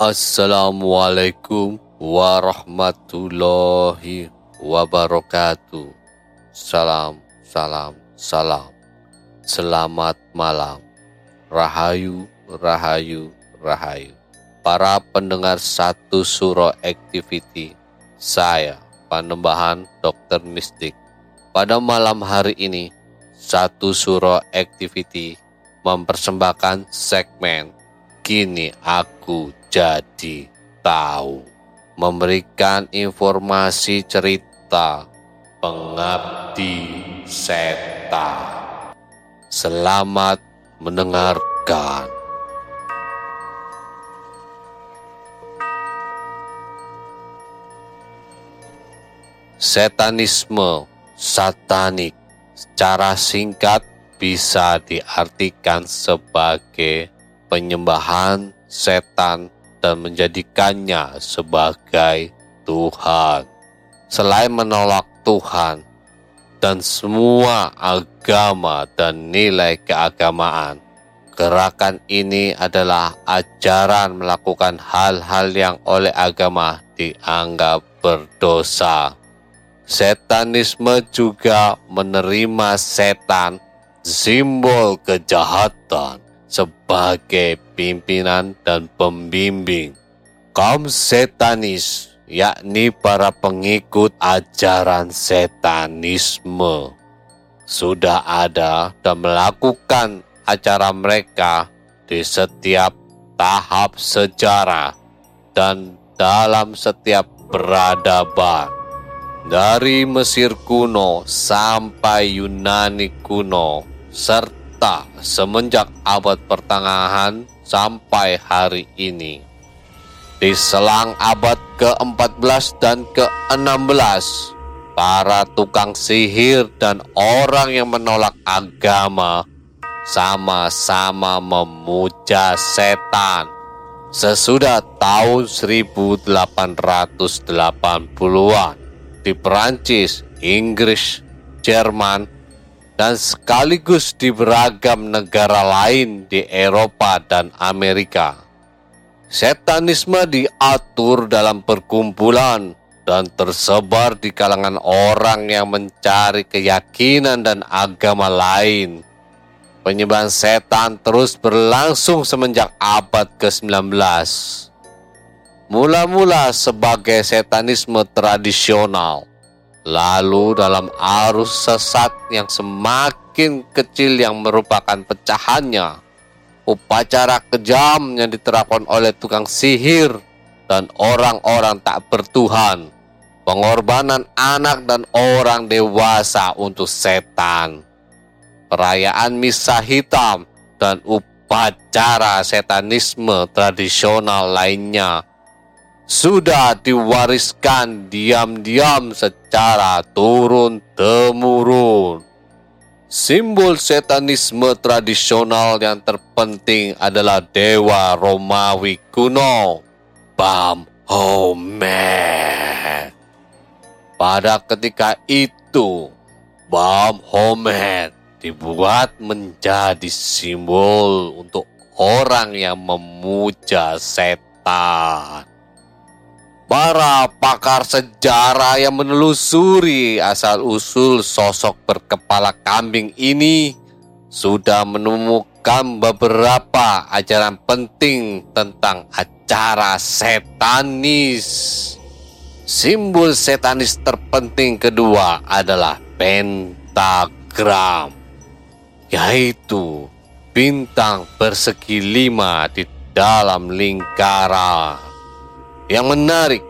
Assalamualaikum warahmatullahi wabarakatuh. Salam, salam, salam. Selamat malam. Rahayu, rahayu, rahayu. Para pendengar satu suro activity, saya Panembahan Dokter Mistik. Pada malam hari ini, satu suro activity mempersembahkan segmen Kini aku jadi tahu. Memberikan informasi cerita pengabdi setan. Selamat mendengarkan. Setanisme satanik secara singkat bisa diartikan sebagai penyembahan setan dan menjadikannya sebagai Tuhan. Selain menolak Tuhan dan semua agama dan nilai keagamaan, gerakan ini adalah ajaran melakukan hal-hal yang oleh agama dianggap berdosa. Setanisme juga menerima setan, simbol kejahatan, sebagai pimpinan dan pembimbing. Kaum setanis, yakni para pengikut ajaran setanisme, sudah ada dan melakukan acara mereka di setiap tahap sejarah dan dalam setiap peradaban. Dari Mesir kuno sampai Yunani kuno, serta semenjak abad pertengahan sampai hari ini. Di selang abad ke-14 dan ke-16, para tukang sihir dan orang yang menolak agama sama-sama memuja setan. Sesudah tahun 1880-an, di Perancis, Inggris, Jerman, dan sekaligus di beragam negara lain di Eropa dan Amerika. Setanisme diatur dalam perkumpulan dan tersebar di kalangan orang yang mencari keyakinan dan agama lain. Penyembahan setan terus berlangsung semenjak abad ke-19. Mula-mula sebagai setanisme tradisional, lalu dalam arus sesat yang semakin kecil yang merupakan pecahannya, upacara kejam yang diterapkan oleh tukang sihir dan orang-orang tak bertuhan, pengorbanan anak dan orang dewasa untuk setan, perayaan misa hitam dan upacara setanisme tradisional lainnya sudah diwariskan diam-diam secara turun-temurun. Simbol setanisme tradisional yang terpenting adalah dewa Romawi kuno, Bam Homet. Pada ketika itu, Bam Homet dibuat menjadi simbol untuk orang yang memuja setan. Para pakar sejarah yang menelusuri asal-usul sosok berkepala kambing ini sudah menemukan beberapa ajaran penting tentang acara setanis. Simbol setanis terpenting kedua adalah pentagram, yaitu bintang persegi lima di dalam lingkaran. Yang menarik,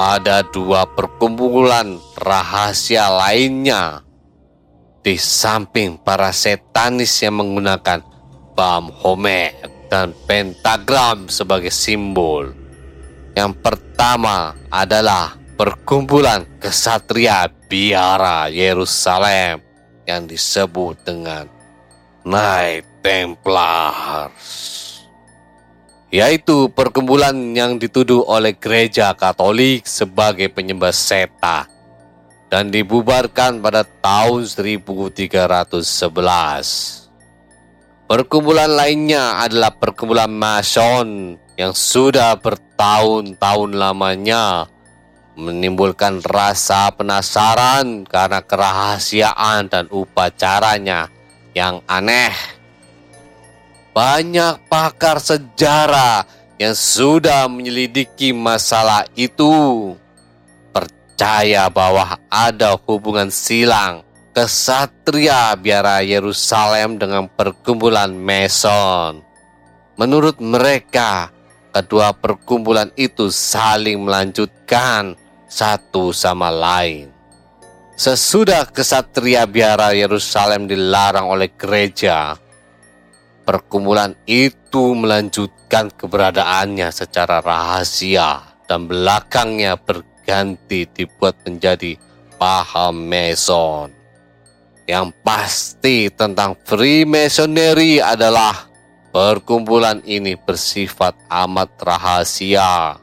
ada dua perkumpulan rahasia lainnya di samping para setanis yang menggunakan bam homet dan pentagram sebagai simbol. Yang pertama adalah perkumpulan kesatria biara Yerusalem yang disebut dengan Knight Templars yaitu perkumpulan yang dituduh oleh gereja Katolik sebagai penyembah setan dan dibubarkan pada tahun 1311. Perkumpulan lainnya adalah perkumpulan Mason yang sudah bertahun-tahun lamanya menimbulkan rasa penasaran karena kerahasiaan dan upacaranya yang aneh banyak pakar sejarah yang sudah menyelidiki masalah itu percaya bahwa ada hubungan silang kesatria biara Yerusalem dengan perkumpulan Mason. Menurut mereka, kedua perkumpulan itu saling melanjutkan satu sama lain. Sesudah kesatria biara Yerusalem dilarang oleh gereja, Perkumpulan itu melanjutkan keberadaannya secara rahasia dan belakangnya berganti dibuat menjadi paham Mason. Yang pasti tentang Freemasonry adalah perkumpulan ini bersifat amat rahasia.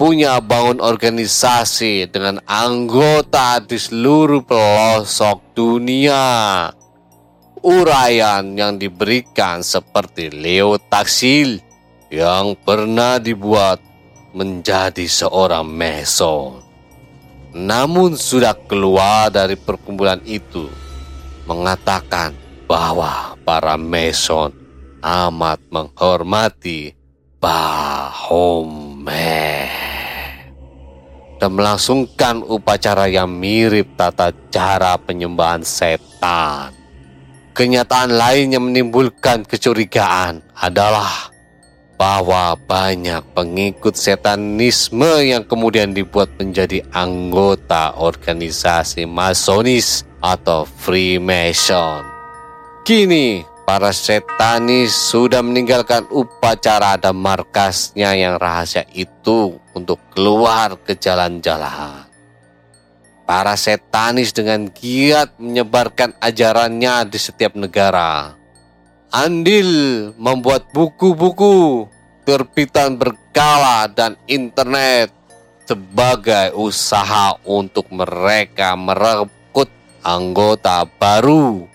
Punya bangun organisasi dengan anggota di seluruh pelosok dunia Urayan yang diberikan seperti Leo Taksil yang pernah dibuat menjadi seorang Mason. Namun sudah keluar dari perkumpulan itu mengatakan bahwa para Mason amat menghormati Bahomet dan melangsungkan upacara yang mirip tata cara penyembahan setan. Kenyataan lain yang menimbulkan kecurigaan adalah bahwa banyak pengikut setanisme yang kemudian dibuat menjadi anggota organisasi masonis atau Freemason. Kini, para setanis sudah meninggalkan upacara dan markasnya yang rahasia itu untuk keluar ke jalan-jalan. Para setanis dengan giat menyebarkan ajarannya di setiap negara. Andil membuat buku-buku, terbitan berkala dan internet sebagai usaha untuk mereka merekrut anggota baru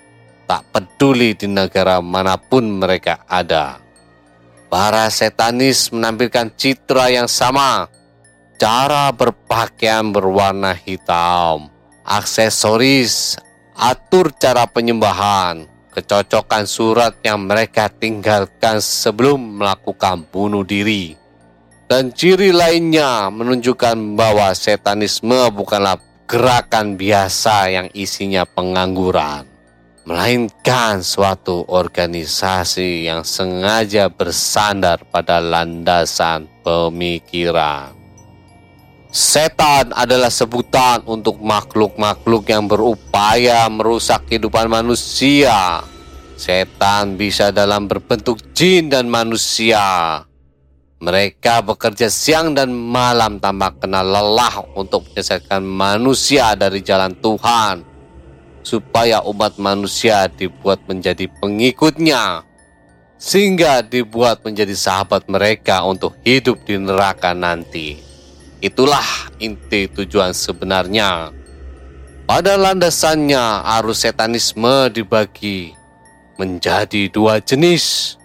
tak peduli di negara mana pun mereka ada. Para setanis menampilkan citra yang sama cara berpakaian berwarna hitam, aksesoris, atur cara penyembahan, kecocokan surat yang mereka tinggalkan sebelum melakukan bunuh diri. Dan ciri lainnya menunjukkan bahwa setanisme bukanlah gerakan biasa yang isinya pengangguran, melainkan suatu organisasi yang sengaja bersandar pada landasan pemikiran. Setan adalah sebutan untuk makhluk-makhluk yang berupaya merusak kehidupan manusia. Setan bisa dalam berbentuk jin dan manusia. Mereka bekerja siang dan malam tanpa kenal lelah untuk menyelesaikan manusia dari jalan Tuhan, supaya umat manusia dibuat menjadi pengikutnya, sehingga dibuat menjadi sahabat mereka untuk hidup di neraka nanti. Itulah inti tujuan sebenarnya. Pada landasannya arus setanisme dibagi menjadi dua jenis,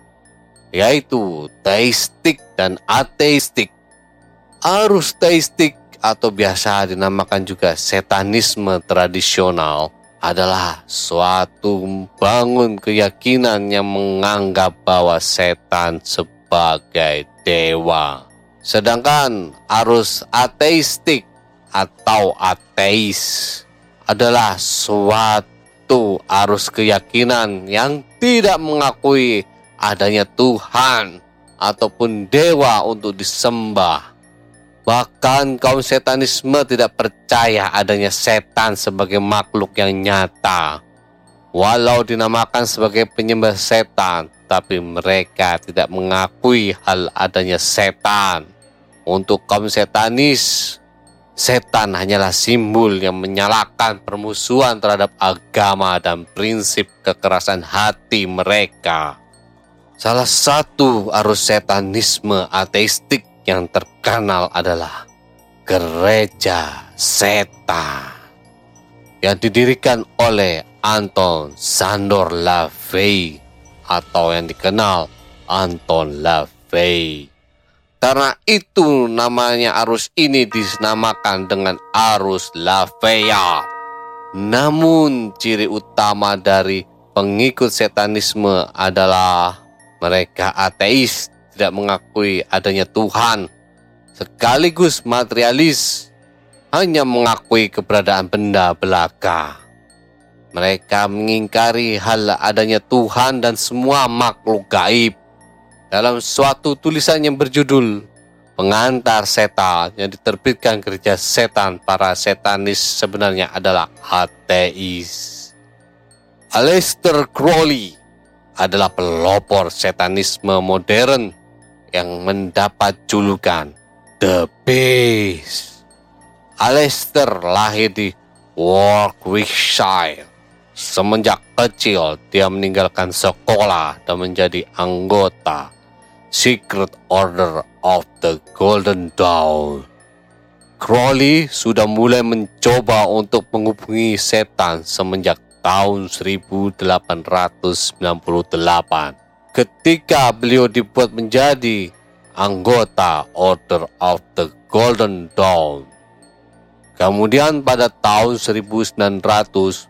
yaitu teistik dan ateistik. Arus teistik atau biasa dinamakan juga setanisme tradisional adalah suatu bangun keyakinan yang menganggap bahwa setan sebagai dewa. Sedangkan arus ateistik atau ateis adalah suatu arus keyakinan yang tidak mengakui adanya Tuhan ataupun dewa untuk disembah. Bahkan kaum setanisme tidak percaya adanya setan sebagai makhluk yang nyata. Walau dinamakan sebagai penyembah setan, tapi mereka tidak mengakui hal adanya setan. Untuk kaum setanis, Setan hanyalah simbol yang menyalakan permusuhan terhadap agama dan prinsip kekerasan hati mereka. Salah satu arus setanisme ateistik yang terkenal adalah gereja setan yang didirikan oleh Anton Sandor LaVey atau yang dikenal Anton LaVey. Karena itu namanya arus ini dinamakan dengan arus Lavea. Namun ciri utama dari pengikut setanisme adalah mereka ateis, tidak mengakui adanya Tuhan, sekaligus materialis, hanya mengakui keberadaan benda belaka. Mereka mengingkari hal adanya Tuhan dan semua makhluk gaib dalam suatu tulisan yang berjudul Pengantar Setan yang diterbitkan gereja setan para setanis sebenarnya adalah ateis. Aleister Crowley adalah pelopor setanisme modern yang mendapat julukan The Beast. Aleister lahir di Warwickshire. Semenjak kecil dia meninggalkan sekolah dan menjadi anggota Secret Order of the Golden Dawn. Crowley sudah mulai mencoba untuk menghubungi setan semenjak tahun 1898 ketika beliau dibuat menjadi anggota Order of the Golden Dawn. Kemudian pada tahun 1900,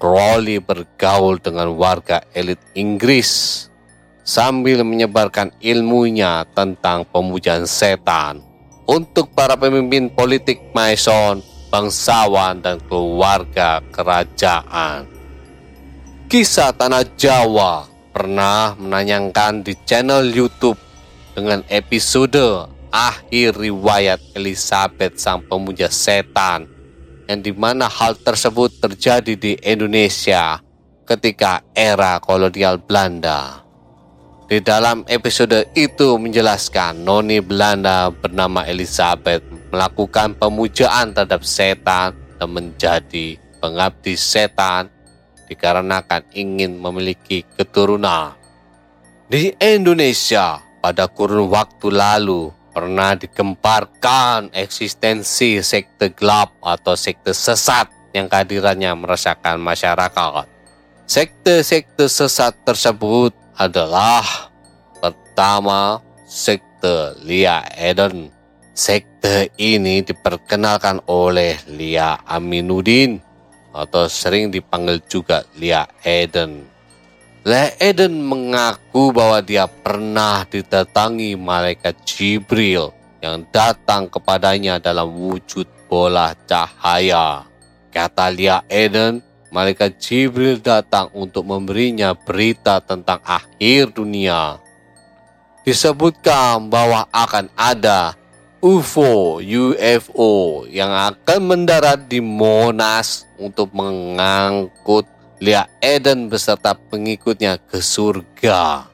Crowley bergaul dengan warga elit Inggris sambil menyebarkan ilmunya tentang pemujaan setan untuk para pemimpin politik Mason, bangsawan, dan keluarga kerajaan. Kisah Tanah Jawa pernah menayangkan di channel YouTube dengan episode akhir riwayat Elizabeth sang pemuja setan yang di mana hal tersebut terjadi di Indonesia ketika era kolonial Belanda. Di dalam episode itu menjelaskan noni Belanda bernama Elizabeth melakukan pemujaan terhadap setan dan menjadi pengabdi setan dikarenakan ingin memiliki keturunan. Di Indonesia pada kurun waktu lalu pernah dikemparkan eksistensi sekte gelap atau sekte sesat yang kehadirannya merasakan masyarakat. Sekte-sekte sesat tersebut adalah pertama sekte Lia Eden. Sekte ini diperkenalkan oleh Lia Aminuddin atau sering dipanggil juga Lia Eden. Lia Eden mengaku bahwa dia pernah didatangi malaikat Jibril yang datang kepadanya dalam wujud bola cahaya. Kata Lia Eden, malaikat Jibril datang untuk memberinya berita tentang akhir dunia. Disebutkan bahwa akan ada UFO, UFO yang akan mendarat di Monas untuk mengangkut Lia Eden beserta pengikutnya ke surga.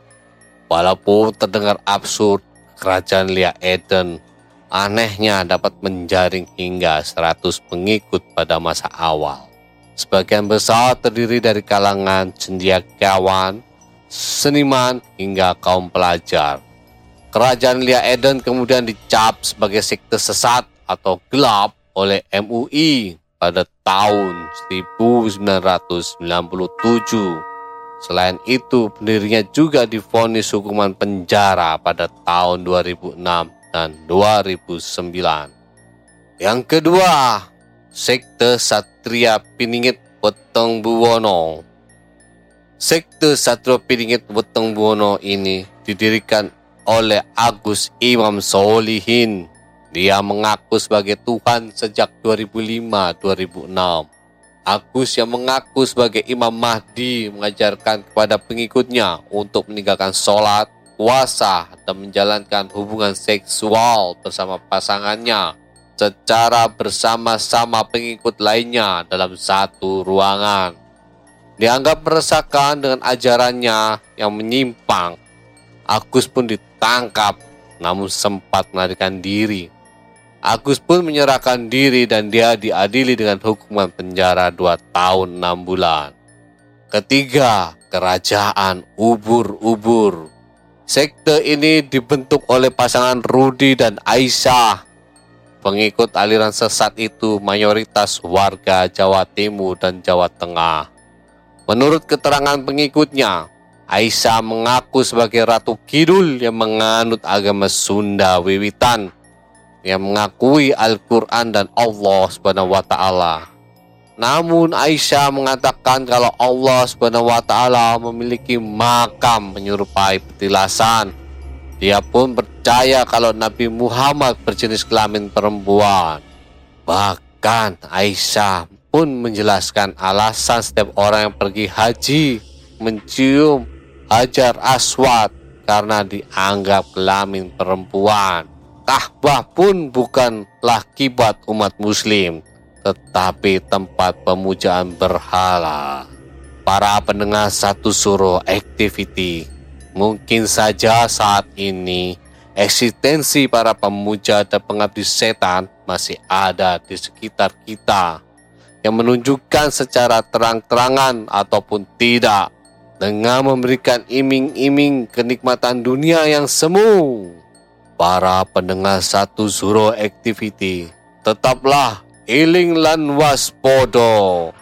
Walaupun terdengar absurd, kerajaan Lia Eden anehnya dapat menjaring hingga 100 pengikut pada masa awal. Sebagian besar terdiri dari kalangan cendekiawan, seniman, hingga kaum pelajar. Kerajaan Lia Eden kemudian dicap sebagai sekte sesat atau gelap oleh MUI pada tahun 1997. Selain itu, pendirinya juga difonis hukuman penjara pada tahun 2006 dan 2009. Yang kedua, Sekte Satria Piningit Weteng Buwono. Sekte Satria Piningit Weteng Buwono ini didirikan oleh Agus Imam Solihin. Dia mengaku sebagai Tuhan sejak 2005-2006. Agus yang mengaku sebagai Imam Mahdi mengajarkan kepada pengikutnya untuk meninggalkan sholat, puasa, dan menjalankan hubungan seksual bersama pasangannya secara bersama-sama pengikut lainnya dalam satu ruangan. Dianggap meresahkan dengan ajarannya yang menyimpang. Agus pun ditangkap namun sempat melarikan diri. Agus pun menyerahkan diri dan dia diadili dengan hukuman penjara 2 tahun 6 bulan. Ketiga, kerajaan ubur-ubur. Sekte ini dibentuk oleh pasangan Rudi dan Aisyah. Pengikut aliran sesat itu mayoritas warga Jawa Timur dan Jawa Tengah. Menurut keterangan pengikutnya, Aisyah mengaku sebagai Ratu Kidul yang menganut agama Sunda Wiwitan yang mengakui Al-Quran dan Allah Subhanahu wa Ta'ala. Namun Aisyah mengatakan kalau Allah Subhanahu wa Ta'ala memiliki makam menyerupai petilasan. Dia pun percaya kalau Nabi Muhammad berjenis kelamin perempuan. Bahkan Aisyah pun menjelaskan alasan setiap orang yang pergi haji mencium hajar aswad karena dianggap kelamin perempuan. Ka'bah pun bukanlah kibat umat muslim, tetapi tempat pemujaan berhala. Para pendengar satu suruh activity, mungkin saja saat ini eksistensi para pemuja dan pengabdi setan masih ada di sekitar kita yang menunjukkan secara terang-terangan ataupun tidak dengan memberikan iming-iming kenikmatan dunia yang semu para pendengar satu Zuro Activity, tetaplah iling lan waspodo.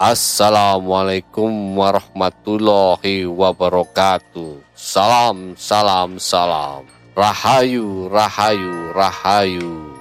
Assalamualaikum warahmatullahi wabarakatuh. Salam, salam, salam. Rahayu, rahayu, rahayu.